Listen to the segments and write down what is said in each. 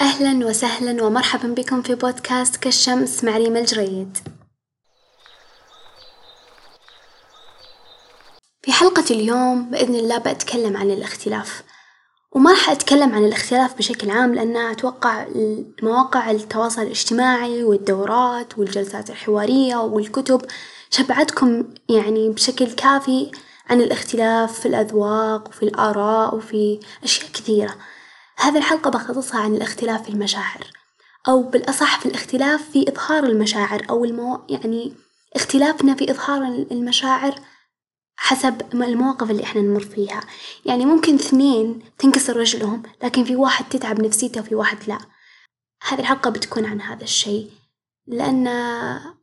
أهلا وسهلا ومرحبا بكم في بودكاست كالشمس مع ريم الجريد. في حلقة اليوم بإذن الله بأتكلم عن الاختلاف، وما راح أتكلم عن الاختلاف بشكل عام لأن أتوقع مواقع التواصل الاجتماعي والدورات والجلسات الحوارية والكتب شبعتكم يعني بشكل كافي عن الاختلاف في الأذواق وفي الآراء وفي أشياء كثيرة. هذه الحلقة بخصصها عن الاختلاف في المشاعر أو بالأصح في الاختلاف في إظهار المشاعر أو المو... يعني اختلافنا في إظهار المشاعر حسب المواقف اللي إحنا نمر فيها، يعني ممكن اثنين تنكسر رجلهم لكن في واحد تتعب نفسيته وفي واحد لا، هذه الحلقة بتكون عن هذا الشي، لأن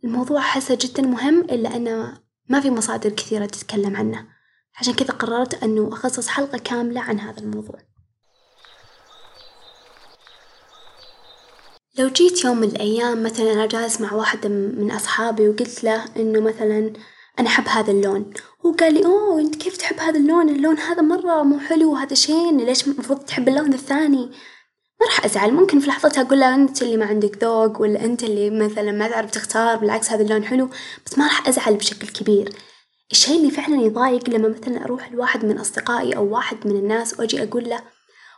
الموضوع أحسه جدا مهم إلا أنه ما في مصادر كثيرة تتكلم عنه، عشان كذا قررت إنه أخصص حلقة كاملة عن هذا الموضوع. لو جيت يوم من الأيام مثلا أنا جالس مع واحد من أصحابي وقلت له إنه مثلا أنا أحب هذا اللون، هو قال لي أوه أنت كيف تحب هذا اللون؟ اللون هذا مرة مو حلو وهذا شين ليش المفروض تحب اللون الثاني؟ ما راح أزعل ممكن في لحظتها أقول له أنت اللي ما عندك ذوق ولا أنت اللي مثلا ما تعرف تختار بالعكس هذا اللون حلو، بس ما راح أزعل بشكل كبير، الشي اللي فعلا يضايق لما مثلا أروح لواحد من أصدقائي أو واحد من الناس وأجي أقول له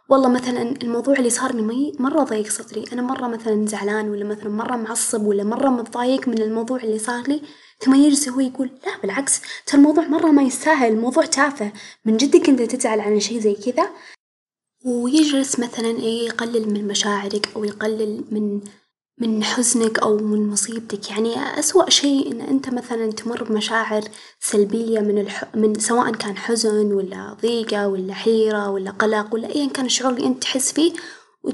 والله مثلا الموضوع اللي صار لي مرة ضيق صدري. أنا مرة مثلا زعلان ولا مثلا مرة معصب ولا مرة متضايق من الموضوع اللي صار لي ثم يجلس هو يقول لا بالعكس ترى الموضوع مرة ما يستاهل الموضوع تافه. من جدك أنت تزعل على شي زي كذا؟ ويجلس مثلا إيه يقلل من مشاعرك أو يقلل من من حزنك أو من مصيبتك يعني أسوأ شيء إن أنت مثلا تمر بمشاعر سلبية من الح... من سواء كان حزن ولا ضيقة ولا حيرة ولا قلق ولا أيا كان الشعور اللي أنت تحس فيه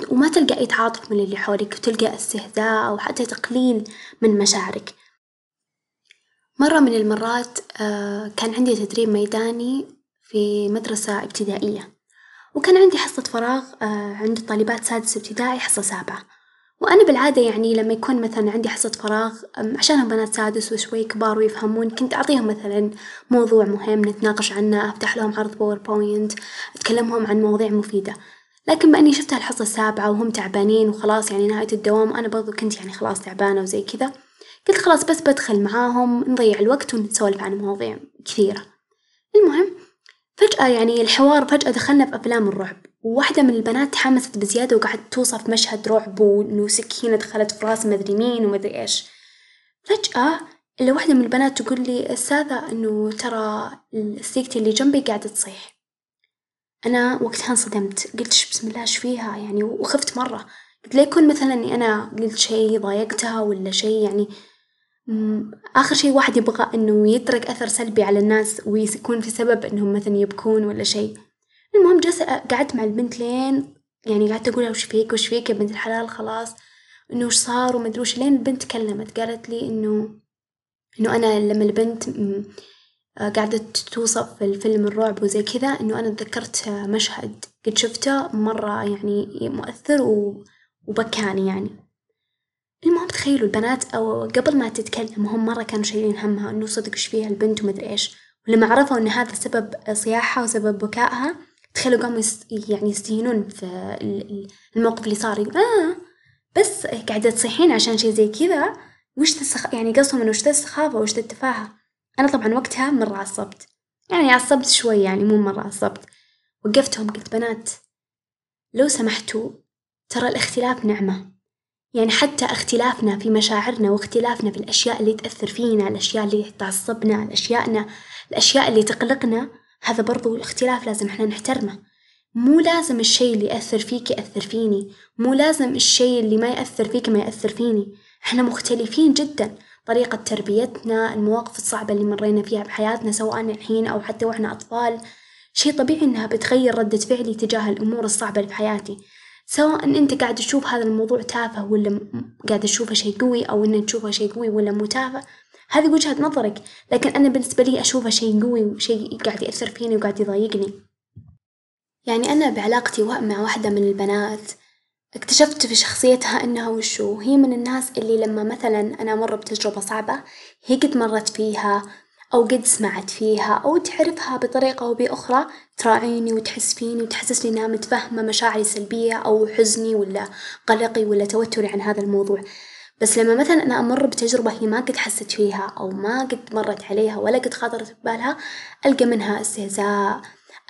وما تلقى أي تعاطف من اللي حولك وتلقى استهزاء أو حتى تقليل من مشاعرك، مرة من المرات آه كان عندي تدريب ميداني في مدرسة ابتدائية، وكان عندي حصة فراغ آه عند طالبات سادس ابتدائي حصة سابعة. وأنا بالعادة يعني لما يكون مثلا عندي حصة فراغ عشانهم بنات سادس وشوي كبار ويفهمون كنت أعطيهم مثلا موضوع مهم نتناقش عنه أفتح لهم عرض PowerPoint أتكلمهم عن مواضيع مفيدة، لكن بإني شفتها الحصة السابعة وهم تعبانين وخلاص يعني نهاية الدوام وأنا برضو كنت يعني خلاص تعبانة وزي كذا، قلت خلاص بس بدخل معاهم نضيع الوقت ونسولف عن مواضيع كثيرة، المهم فجأة يعني الحوار فجأة دخلنا في أفلام الرعب. وواحدة من البنات تحمست بزيادة وقعدت توصف مشهد رعب وإنه سكينة دخلت في رأس مدري مين ومدري إيش، فجأة إلا واحدة من البنات تقول لي أستاذة إنه ترى صديقتي اللي جنبي قاعدة تصيح، أنا وقتها انصدمت. قلت بسم الله إيش فيها؟ يعني وخفت مرة، قلت لا يكون مثلا إني أنا قلت شي ضايقتها ولا شي يعني آخر شي واحد يبغى إنه يترك أثر سلبي على الناس ويكون في سبب إنهم مثلا يبكون ولا شي. المهم جلست قعدت مع البنت لين يعني قعدت أقولها وش فيك وش فيك يا بنت الحلال؟ خلاص. إنه وش صار وما أدري وش. لين البنت تكلمت قالت لي إنه إنه أنا لما البنت قاعدة توصف في الفيلم الرعب وزي كذا إنه أنا تذكرت مشهد قد شفته مرة يعني مؤثر وبكاني يعني، المهم تخيلوا البنات أو قبل ما تتكلم هم مرة كانوا شايلين همها إنه صدق إيش فيها البنت وما أدري إيش، ولما عرفوا إن هذا سبب صياحها وسبب بكائها تخيلوا قاموا يعني يستهينون في الموقف اللي صار. آه بس قاعدة تصيحين عشان شي زي كذا. وش تسخ يعني قصدهم إنه وش السخافة وش التفاهة، أنا طبعا وقتها مرة عصبت. يعني عصبت شوي يعني مو مرة عصبت، وقفتهم قلت بنات لو سمحتوا ترى الاختلاف نعمة، يعني حتى اختلافنا في مشاعرنا واختلافنا في الأشياء اللي تأثر فينا الأشياء اللي تعصبنا الأشياءنا الأشياء اللي تقلقنا هذا برضو الاختلاف لازم إحنا نحترمه، مو لازم الشي اللي يأثر فيك يأثر فيني، مو لازم الشي اللي ما يأثر فيك ما يأثر فيني، إحنا مختلفين جدا، طريقة تربيتنا المواقف الصعبة اللي مرينا فيها بحياتنا سواء الحين أو حتى وإحنا أطفال، شي طبيعي إنها بتغير ردة فعلي تجاه الأمور الصعبة اللي في حياتي، سواء أنت قاعد تشوف هذا الموضوع تافه ولا قاعد تشوفه شي قوي أو إن تشوفه شي قوي ولا مو تافه. هذي وجهة نظرك، لكن أنا بالنسبة لي أشوفه شي قوي وشي قاعد يأثر فيني وقاعد يضايقني، يعني أنا بعلاقتي مع واحدة من البنات اكتشفت في شخصيتها إنها وشو هي من الناس اللي لما مثلا أنا أمر بتجربة صعبة هي قد مرت فيها أو قد سمعت فيها أو تعرفها بطريقة أو بأخرى تراعيني وتحس فيني وتحسسني إنها متفهمة مشاعري السلبية أو حزني ولا قلقي ولا توتري عن هذا الموضوع، بس لما مثلا أنا أمر بتجربة هي ما قد حست فيها أو ما قد مرت عليها ولا قد خاطرت ببالها ألقى منها استهزاء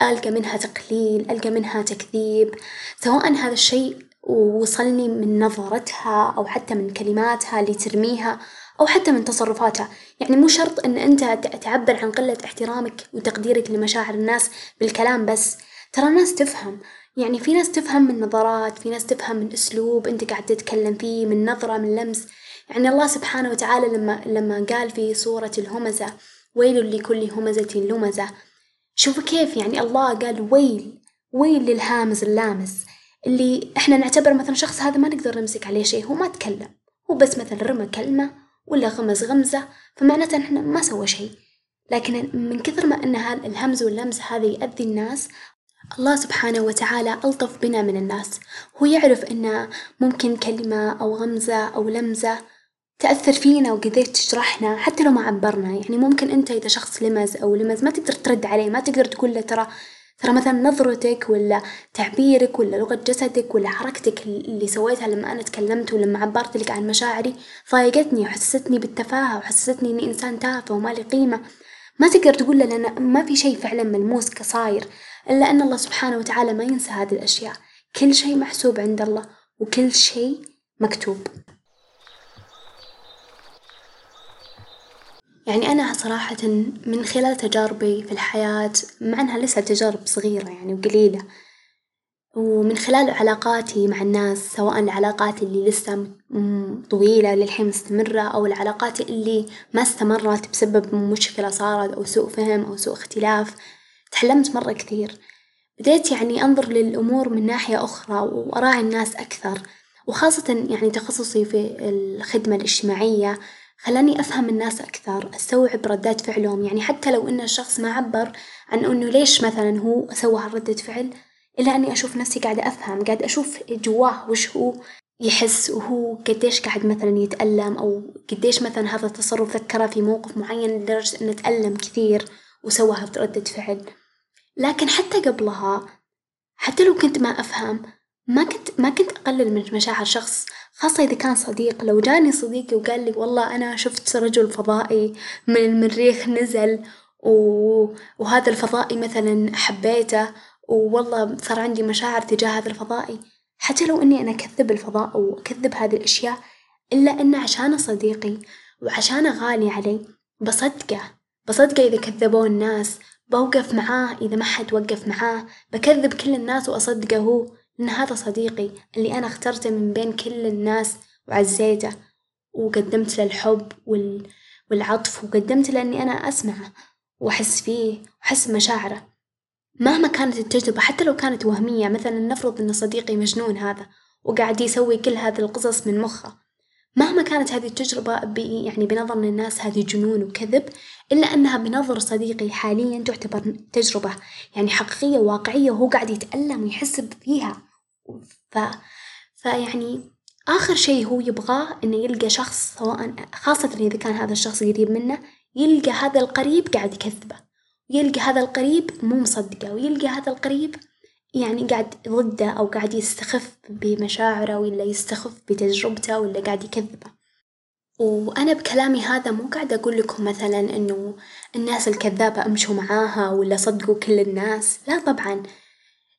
ألقى منها تقليل ألقى منها تكذيب. سواء هذا الشيء وصلني من نظرتها أو حتى من كلماتها اللي ترميها أو حتى من تصرفاتها، يعني مو شرط إن إنت تعبر عن قلة احترامك وتقديرك لمشاعر الناس بالكلام بس، ترى الناس تفهم، يعني في ناس تفهم من نظرات، في ناس تفهم من أسلوب إنت قاعد تتكلم فيه من نظرة من لمس، يعني الله سبحانه وتعالى لما لما قال في سورة الهمزة ويل لكل همزة لمزة، شوفوا كيف يعني الله قال ويل ويل للهامز اللامس اللي إحنا نعتبر مثلا شخص هذا ما نقدر نمسك عليه شيء هو ما تكلم. هو بس مثلا رمى كلمة ولا غمز غمزة فمعناته إن إحنا ما سوى شيء، لكن من كثر ما إن الهمز واللمز هذا يأذي الناس الله سبحانه وتعالى ألطف بنا من الناس، هو يعرف إن ممكن كلمة أو غمزة أو لمزة تأثر فينا وقديش تجرحنا حتى لو ما عبرنا، يعني ممكن إنت إذا شخص لمز أو لمز ما تقدر ترد عليه ما تقدر تقول له ترى ترى مثلا نظرتك ولا تعبيرك ولا لغة جسدك ولا حركتك اللي سويتها لما أنا تكلمت ولما عبرت لك عن مشاعري ضايقتني وحسستني بالتفاهة وحسستني إني إنسان تافه وما لي قيمة، ما تقدر تقول له لأن ما في شي فعلا ملموس كصاير إلا أن الله سبحانه وتعالى ما ينسى هذه الأشياء، كل شي محسوب عند الله وكل شي مكتوب. يعني أنا صراحة من خلال تجاربي في الحياة مع إنها لسه تجارب صغيرة يعني وقليلة، ومن خلال علاقاتي مع الناس سواء العلاقات اللي لسه طويلة للحين مستمرة أو العلاقات اللي ما استمرت بسبب مشكلة صارت أو سوء فهم أو سوء اختلاف، تعلمت مرة كثير، بديت يعني أنظر للأمور من ناحية أخرى وأراعي الناس أكثر، وخاصة يعني تخصصي في الخدمة الاجتماعية. خلاني أفهم الناس أكثر، أستوعب ردات فعلهم، يعني حتى لو إن الشخص ما عبر عن إنه ليش مثلا هو سوى هالردة فعل، إلا إني أشوف نفسي قاعدة أفهم قاعدة أشوف جواه وش هو يحس وهو قديش قاعد مثلا يتألم أو قديش مثلا هذا التصرف ذكره في موقف معين لدرجة إنه تألم كثير وسوى ردة فعل، لكن حتى قبلها حتى لو كنت ما أفهم ما كنت ما كنت أقلل من مشاعر شخص خاصة إذا كان صديق. لو جاني صديقي وقال لي والله أنا شفت رجل فضائي من المريخ نزل و... وهذا الفضائي مثلا حبيته والله صار عندي مشاعر تجاه هذا الفضائي. حتى لو إني أنا أكذب الفضاء أو أكذب هذه الأشياء إلا إنه عشانه صديقي وعشانه غالي علي بصدقه. بصدقه إذا كذبوه الناس بوقف معاه إذا ما حد وقف معاه بكذب كل الناس وأصدقه هو إن هذا صديقي اللي أنا اخترته من بين كل الناس وعزيته وقدمت له الحب وال... والعطف وقدمت له إني أنا أسمعه وأحس فيه وأحس بمشاعره، مهما كانت التجربة حتى لو كانت وهمية مثلا نفرض إن صديقي مجنون هذا وقاعد يسوي كل هذه القصص من مخه، مهما كانت هذه التجربة ب... يعني بنظر الناس هذه جنون وكذب إلا أنها بنظر صديقي حاليا تعتبر تجربة يعني حقيقية وواقعية وهو قاعد يتألم ويحس فيها. ف... فيعني آخر شي هو يبغاه إنه يلقى شخص سواء خاصة إذا كان هذا الشخص قريب منه يلقى هذا القريب قاعد يكذبه، يلقى هذا القريب مو مصدقة، ويلقى هذا القريب يعني قاعد ضده أو قاعد يستخف بمشاعره ولا يستخف بتجربته ولا قاعد يكذبه، وأنا بكلامي هذا مو قاعدة أقول لكم مثلا إنه الناس الكذابة أمشوا معاها ولا صدقوا كل الناس، لا طبعًا.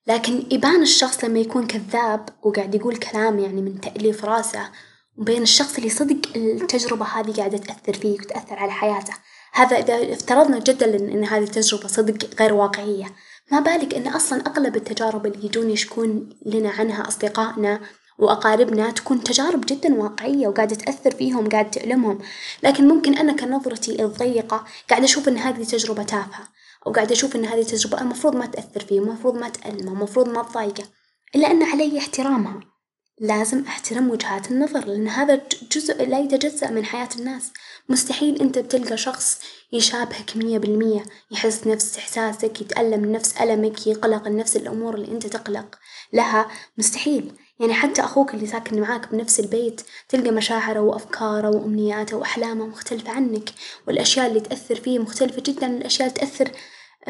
لكن يبان الشخص لما يكون كذاب وقاعد يقول كلام يعني من تأليف راسه وبين الشخص اللي صدق التجربة هذه قاعدة تأثر فيه وتأثر على حياته، هذا إذا افترضنا جدًا إن هذه التجربة صدق غير واقعية، ما بالك إن أصلًا أغلب التجارب اللي يجون يشكون لنا عنها أصدقائنا وأقاربنا تكون تجارب جدًا واقعية وقاعدة تأثر فيهم قاعدة تألمهم، لكن ممكن أنا كنظرتي الضيقة قاعدة أشوف إن هذه تجربة تافهة. وقاعدة أشوف إن هذه التجربة المفروض ما تأثر فيه المفروض ما تألمه المفروض ما تضايقه. إلا أن علي احترامها. لازم أحترم وجهات النظر لأن هذا جزء لا يتجزأ من حياة الناس. مستحيل أنت بتلقى شخص يشابهك مية بالمية يحس نفس إحساسك يتألم نفس ألمك يقلق نفس الأمور اللي أنت تقلق. لها مستحيل. يعني حتى أخوك اللي ساكن معاك بنفس البيت تلقى مشاعره وأفكاره وأمنياته وأحلامه مختلفة عنك، والأشياء اللي تأثر فيه مختلفة جدا عن الأشياء اللي تأثر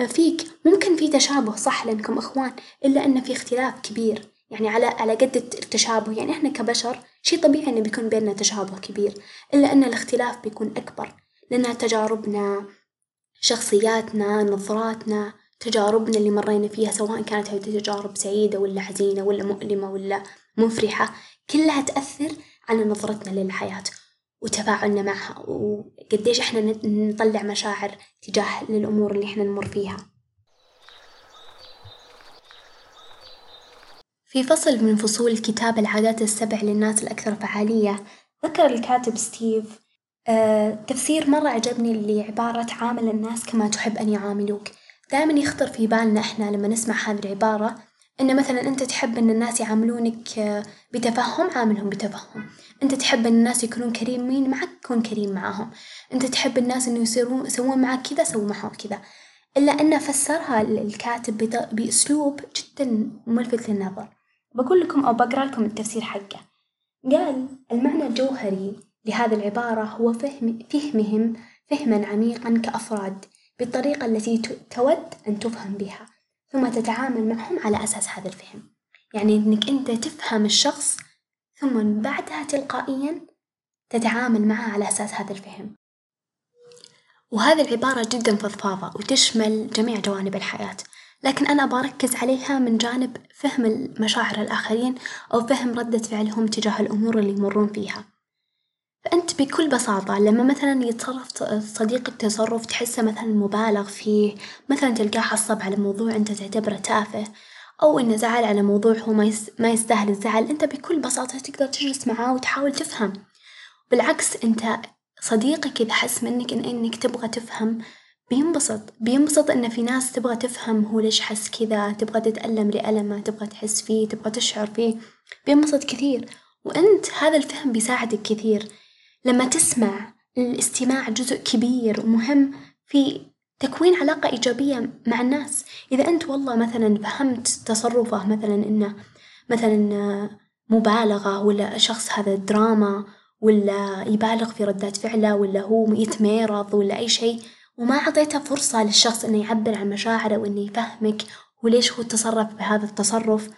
فيك، ممكن في تشابه صح لأنكم إخوان إلا إن في اختلاف كبير، يعني على على قد التشابه. يعني إحنا كبشر شي طبيعي إنه بيكون بينا تشابه كبير، إلا إن الاختلاف بيكون أكبر. لأن تجاربنا شخصياتنا نظراتنا تجاربنا اللي مرينا فيها سواء كانت هذه تجارب سعيدة ولا حزينة ولا مؤلمة ولا مفرحة كلها تأثر على نظرتنا للحياة وتفاعلنا معها. وقديش إحنا نطلع مشاعر تجاه للأمور اللي إحنا نمر فيها. في فصل من فصول كتاب العادات السبع للناس الأكثر فعالية ذكر الكاتب ستيف آه تفسير مرة عجبني لعبارة عامل الناس كما تحب أن يعاملوك، دايمًا يخطر في بالنا إحنا لما نسمع هذه العبارة إن مثلًا إنت تحب إن الناس يعاملونك آه، بتفهم عاملهم بتفهم، إنت تحب إن الناس يكونون كريمين معك كون كريم معاهم، إنت تحب الناس إنه يصيرون يسوون معك كذا سوي معهم كذا، إلا إنه فسرها الكاتب بأسلوب جدًا ملفت للنظر، بقول لكم أو بقرأ لكم التفسير حقه، قال المعنى الجوهري لهذه العبارة هو فهم فهمهم فهمًا عميقًا كأفراد بالطريقة التي تود أن تفهم بها، ثم تتعامل معهم على أساس هذا الفهم، يعني إنك أنت تفهم الشخص ثم بعدها تلقائيًا تتعامل معه على أساس هذا الفهم، وهذه العبارة جدًا فضفاضة وتشمل جميع جوانب الحياة، لكن أنا أبغى أركز عليها من جانب فهم مشاعر الآخرين أو فهم ردة فعلهم تجاه الأمور اللي يمرون فيها. فأنت بكل بساطة لما مثلا يتصرف صديقك تصرف تحسه مثلا مبالغ فيه مثلا تلقاه عصب على موضوع أنت تعتبره تافه أو إنه زعل على موضوع هو ما ما يستاهل الزعل أنت بكل بساطة تقدر تجلس معاه وتحاول تفهم، بالعكس أنت صديقك إذا حس منك إن إنك تبغى تفهم بينبسط. بينبسط إن في ناس تبغى تفهم هو ليش حس كذا تبغى تتألم لألمه تبغى تحس فيه تبغى تشعر فيه. بينبسط كثير، وأنت هذا الفهم بيساعدك كثير. لما تسمع الاستماع جزء كبير ومهم في تكوين علاقة إيجابية مع الناس، إذا أنت والله مثلا فهمت تصرفه مثلا إنه مثلا مبالغة ولا شخص هذا دراما ولا يبالغ في ردات فعله ولا هو يتميرض ولا أي شي وما أعطيته فرصة للشخص إنه يعبر عن مشاعره وإنه يفهمك وليش هو تصرف بهذا التصرف،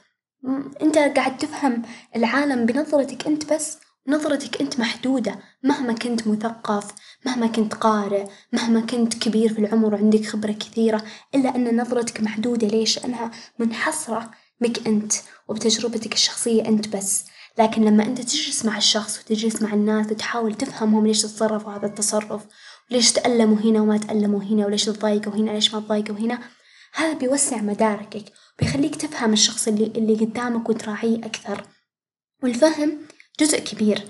أنت قاعد تفهم العالم بنظرتك أنت بس. نظرتك أنت محدودة مهما كنت مثقف مهما كنت قارئ مهما كنت كبير في العمر وعندك خبرة كثيرة إلا أن نظرتك محدودة ليش؟ لأنها منحصرة بك أنت وبتجربتك الشخصية أنت بس، لكن لما أنت تجلس مع الشخص وتجلس مع الناس وتحاول تفهمهم ليش تصرفوا هذا التصرف وليش تألموا هنا وما تألموا هنا وليش تضايقوا هنا ليش ما تضايقوا هنا؟ هذا بيوسع مداركك بيخليك تفهم الشخص اللي اللي قدامك وتراعيه أكثر، والفهم جزء كبير،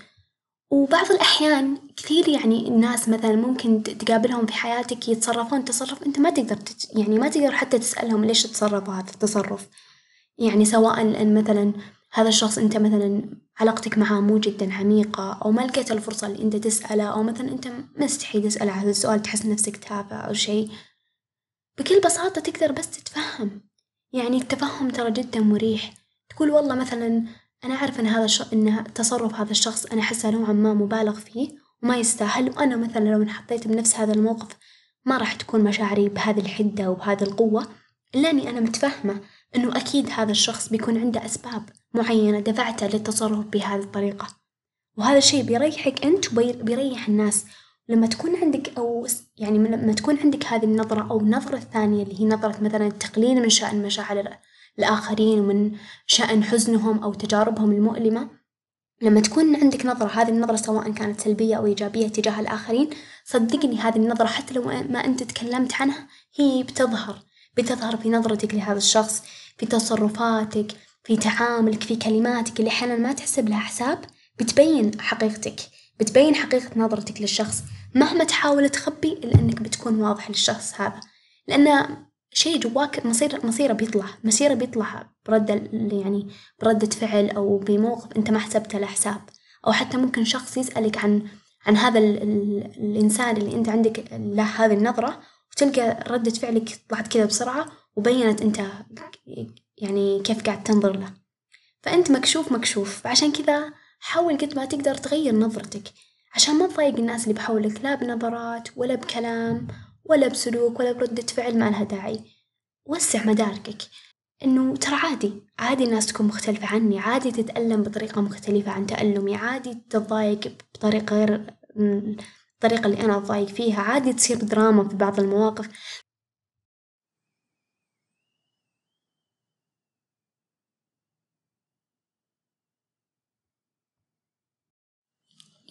وبعض الأحيان كثير يعني الناس مثلا ممكن تقابلهم في حياتك يتصرفون تصرف أنت ما تقدر تت يعني ما تقدر حتى تسألهم ليش تصرفوا هذا التصرف، يعني سواء مثلا هذا الشخص أنت مثلا علاقتك معاه مو جدا عميقة أو ما لقيت الفرصة اللي أنت تسأله أو مثلا أنت مستحي تسأله هذا السؤال تحس نفسك تافه أو شي، بكل بساطة تقدر بس تتفهم، يعني التفهم ترى جدا مريح، تقول والله مثلا أنا أعرف إن هذا الش... إن تصرف هذا الشخص أنا أحسه نوعًا ما مبالغ فيه وما يستاهل، وأنا مثلًا لو انحطيت بنفس هذا الموقف ما راح تكون مشاعري بهذه الحدة وبهذه القوة، إلا إني أنا متفهمة إنه أكيد هذا الشخص بيكون عنده أسباب. معينة دفعته للتصرف بهذه الطريقة، وهذا الشي بيريحك أنت وبيريح الناس، لما تكون عندك أو يعني لما تكون عندك هذه النظرة أو النظرة الثانية اللي هي نظرة مثلًا التقليل من شأن مشاعر الآخرين ومن شأن حزنهم أو تجاربهم المؤلمة، لما تكون عندك نظرة هذه النظرة سواء كانت سلبية أو إيجابية تجاه الآخرين صدقني هذه النظرة حتى لو ما أنت تكلمت عنها هي بتظهر. بتظهر في نظرتك لهذا الشخص في تصرفاتك في تعاملك في كلماتك اللي أحيانا ما تحسب لها حساب بتبين حقيقتك بتبين حقيقة نظرتك للشخص مهما تحاول تخبي إلا إنك بتكون واضح للشخص هذا، لأن شي جواك مصير مصيره بيطلع مصيره بيطلع بردة يعني بردة فعل أو بموقف أنت ما حسبته له حساب، أو حتى ممكن شخص يسألك عن عن هذا ال ال الإنسان اللي أنت عندك له هذه النظرة وتلقى ردة فعلك طلعت كذا بسرعة وبينت أنت يعني كيف قاعد تنظر له، فأنت مكشوف مكشوف. فعشان كذا حاول قد ما تقدر تغير نظرتك. عشان ما تضايق الناس اللي بحولك لا بنظرات ولا بكلام ولا بسلوك ولا بردة فعل ما لها داعي، وسع مداركك. إنه ترى عادي عادي الناس تكون مختلفة عني عادي تتألم بطريقة مختلفة عن تألمي عادي تتضايق بطريقة غير الطريقة اللي أنا أتضايق فيها عادي تصير دراما في بعض المواقف.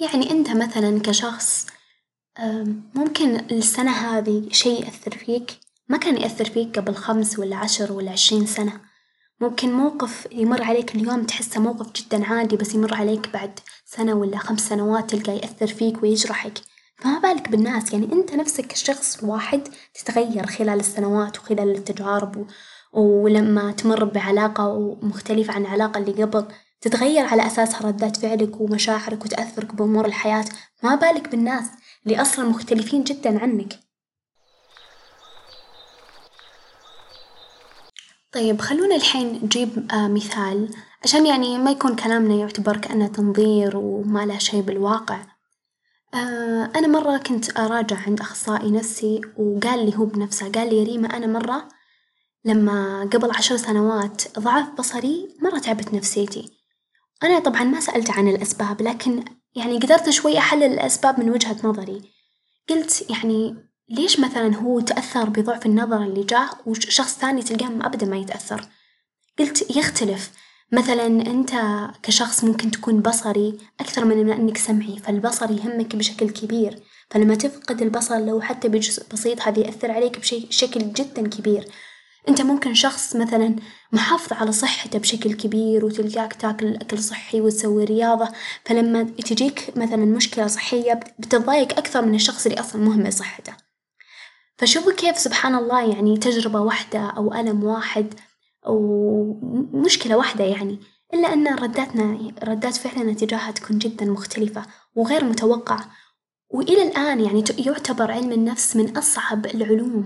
يعني إنت مثلًا كشخص ممكن السنة هذي شي يأثر فيك؟ ما كان يأثر فيك قبل خمس ولا عشر ولا عشرين سنة، ممكن موقف يمر عليك اليوم تحسه موقف جدًا عادي بس يمر عليك بعد سنة ولا خمس سنوات تلقاه يأثر فيك ويجرحك، فما بالك بالناس يعني إنت نفسك كشخص واحد تتغير خلال السنوات وخلال التجارب ولما تمر بعلاقة مختلفة عن العلاقة اللي قبل. تتغير على أساسها ردات فعلك ومشاعرك وتأثرك بأمور الحياة، ما بالك بالناس اللي أصلًا مختلفين جدًا عنك. طيب خلونا الحين نجيب مثال عشان يعني ما يكون كلامنا يعتبر كأنه تنظير وما له شي بالواقع، أنا مرة كنت أراجع عند أخصائي نفسي وقال لي هو بنفسه قال لي يا ريما أنا مرة لما قبل عشر سنوات ضعف بصري مرة تعبت نفسيتي، أنا طبعًا ما سألت عن الأسباب لكن يعني قدرت شوي أحلل الأسباب من وجهة نظري، قلت يعني ليش مثلًا هو تأثر بضعف النظر اللي جاه وشخص ثاني تلقاه أبدًا ما يتأثر، قلت يختلف. مثلًا إنت كشخص ممكن تكون بصري أكثر من إنك سمعي فالبصر يهمك بشكل كبير، فلما تفقد البصر لو حتى بجزء بسيط هذا يأثر عليك بشكل جدًا كبير. أنت ممكن شخص مثلًا محافظ على صحته بشكل كبير وتلقاك تاكل أكل صحي وتسوي رياضة، فلما تجيك مثلًا مشكلة صحية بتتضايق أكثر من الشخص اللي أصلًا مهمل صحته، فشوفوا كيف سبحان الله يعني تجربة واحدة أو ألم واحد أو مشكلة واحدة يعني إلا أن رداتنا ردات فعلنا تجاهها تكون جدًا مختلفة وغير متوقعة، وإلى الآن يعني يعتبر علم النفس من أصعب العلوم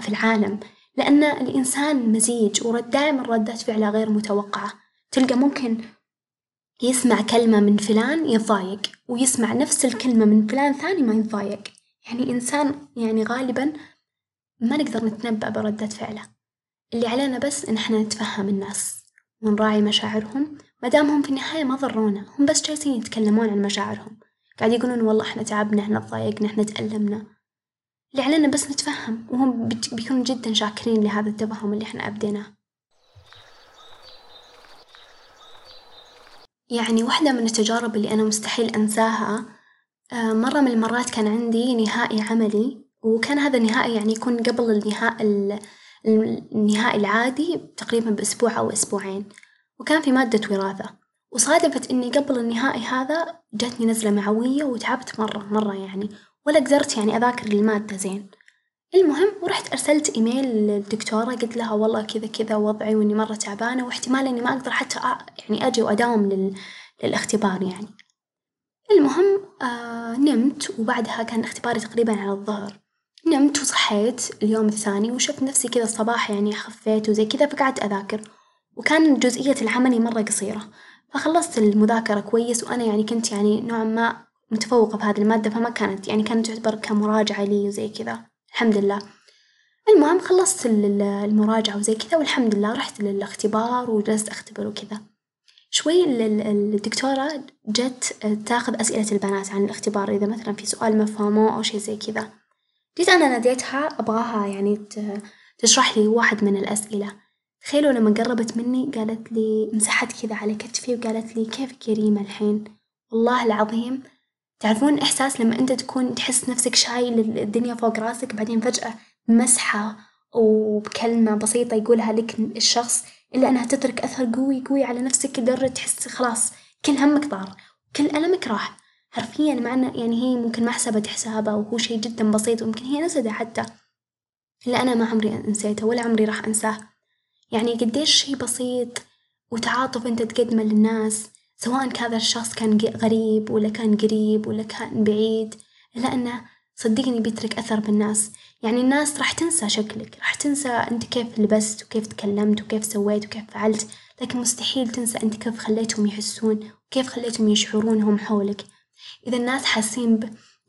في العالم. لأن الإنسان مزيج ودائما ردات فعله غير متوقعة، تلقى ممكن يسمع كلمة من فلان يتضايق ويسمع نفس الكلمة من فلان ثاني ما يتضايق، يعني إنسان يعني غالبًا ما نقدر نتنبأ بردة فعله، اللي علينا بس إن إحنا نتفهم الناس ونراعي مشاعرهم. ما دام هم في النهاية ما ضرونا هم بس جالسين يتكلمون عن مشاعرهم، قاعد يقولون والله إحنا تعبنا إحنا تضايقنا إحنا تألمنا. اللي علينا بس نتفهم وهم بيكونوا جدا شاكرين لهذا التفهم اللي إحنا أبديناه. يعني واحدة من التجارب اللي أنا مستحيل أنساها آه، مرة من المرات كان عندي نهائي عملي وكان هذا النهائي يعني يكون قبل النهاء النهائي العادي تقريبا بأسبوع أو أسبوعين، وكان في مادة وراثة، وصادفت إني قبل النهائي هذا جتني نزلة معوية وتعبت مرة مرة يعني ولا قدرت يعني أذاكر المادة زين، المهم ورحت أرسلت إيميل للدكتورة قلت لها والله كذا كذا وضعي وإني مرة تعبانة واحتمال إني ما أقدر حتى يعني أجي وأداوم لل للاختبار يعني، المهم آه نمت وبعدها كان اختباري تقريبا على الظهر، نمت وصحيت اليوم الثاني وشفت نفسي كذا الصباح يعني خفيت وزي كذا فقعدت أذاكر، وكان جزئية العملي مرة قصيرة، فخلصت المذاكرة كويس وأنا يعني كنت يعني نوعًا ما متفوقة في هذه المادة فما كانت يعني كانت تعتبر كمراجعة لي وزي كذا. الحمد لله، المهم خلصت المراجعة وزي كذا والحمد لله رحت للاختبار وجلست أختبر وكذا، شوي الدكتورة جت تاخذ أسئلة البنات عن الاختبار إذا مثلًا في سؤال ما فهموه أو شي زي كذا، جيت أنا ناديتها أبغاها يعني تشرح لي واحد من الأسئلة، تخيلوا لما قربت مني قالت لي مسحت كذا على كتفي وقالت لي كيفك يا ريما الحين؟ والله العظيم تعرفون إحساس لما أنت تكون تحس نفسك شايل الدنيا فوق راسك بعدين فجأة مسحة وبكلمة بسيطة يقولها لك الشخص إلا أنها تترك أثر قوي قوي على نفسك لدرجة تحس خلاص كل همك طار كل ألمك راح. حرفيًا مع إنه يعني هي ممكن ما حسبت حسابه وهو شي جدًا بسيط ويمكن هي نسيته حتى، إلا أنا ما عمري نسيته ولا عمري راح أنساه، يعني قديش شي بسيط وتعاطف أنت تقدمه للناس. سواء هذا الشخص كان غريب ولا كان قريب ولا كان بعيد إلا أنه صدقني بيترك أثر بالناس، يعني الناس راح تنسى شكلك راح تنسى أنت كيف لبست وكيف تكلمت وكيف سويت وكيف فعلت، لكن مستحيل تنسى أنت كيف خليتهم يحسون وكيف خليتهم يشعرون هم حولك، إذا الناس حاسين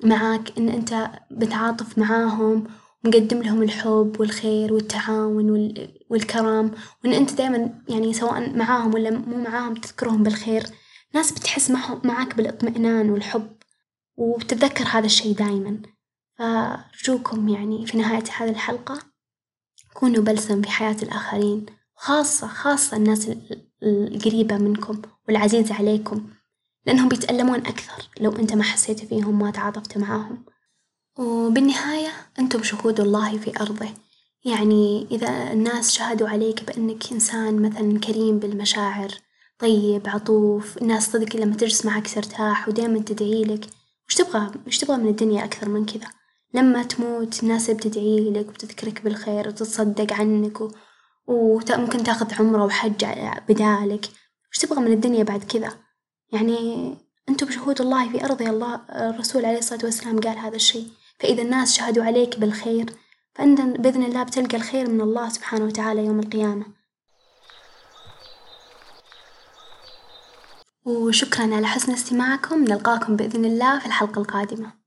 معاك إن أنت بتعاطف معاهم ومقدم لهم الحب والخير والتعاون والكرم وإن أنت دايمًا يعني سواء معاهم ولا مو معاهم تذكرهم بالخير، ناس بتحس معاك بالإطمئنان والحب وبتتذكر هذا الشي دايمًا، فأرجوكم يعني في نهاية هذه الحلقة كونوا بلسم في حياة الآخرين، خاصة خاصة الناس القريبة منكم والعزيزة عليكم، لأنهم بيتألمون أكثر لو إنت ما حسيت فيهم ما تعاطفت معاهم، وبالنهاية إنتم شهود الله في أرضه، يعني إذا الناس شهدوا عليك بإنك إنسان مثلًا كريم بالمشاعر طيب عطوف، الناس صدق لما تجلس معاك ترتاح ودايمًا تدعي لك، وش تبغى وش تبغى من الدنيا أكثر من كذا؟ لما تموت الناس بتدعي لك وتذكرك بالخير وتتصدق عنك و وممكن تاخذ عمرة وحج بدالك، وش تبغى من الدنيا بعد كذا؟ يعني أنتم شهود الله في أرضه الله الرسول عليه الصلاة والسلام قال هذا الشي، فإذا الناس شهدوا عليك بالخير فأنت بإذن الله بتلقى الخير من الله سبحانه وتعالى يوم القيامة. وشكرًا على حسن استماعكم، نلقاكم بإذن الله في الحلقة القادمة.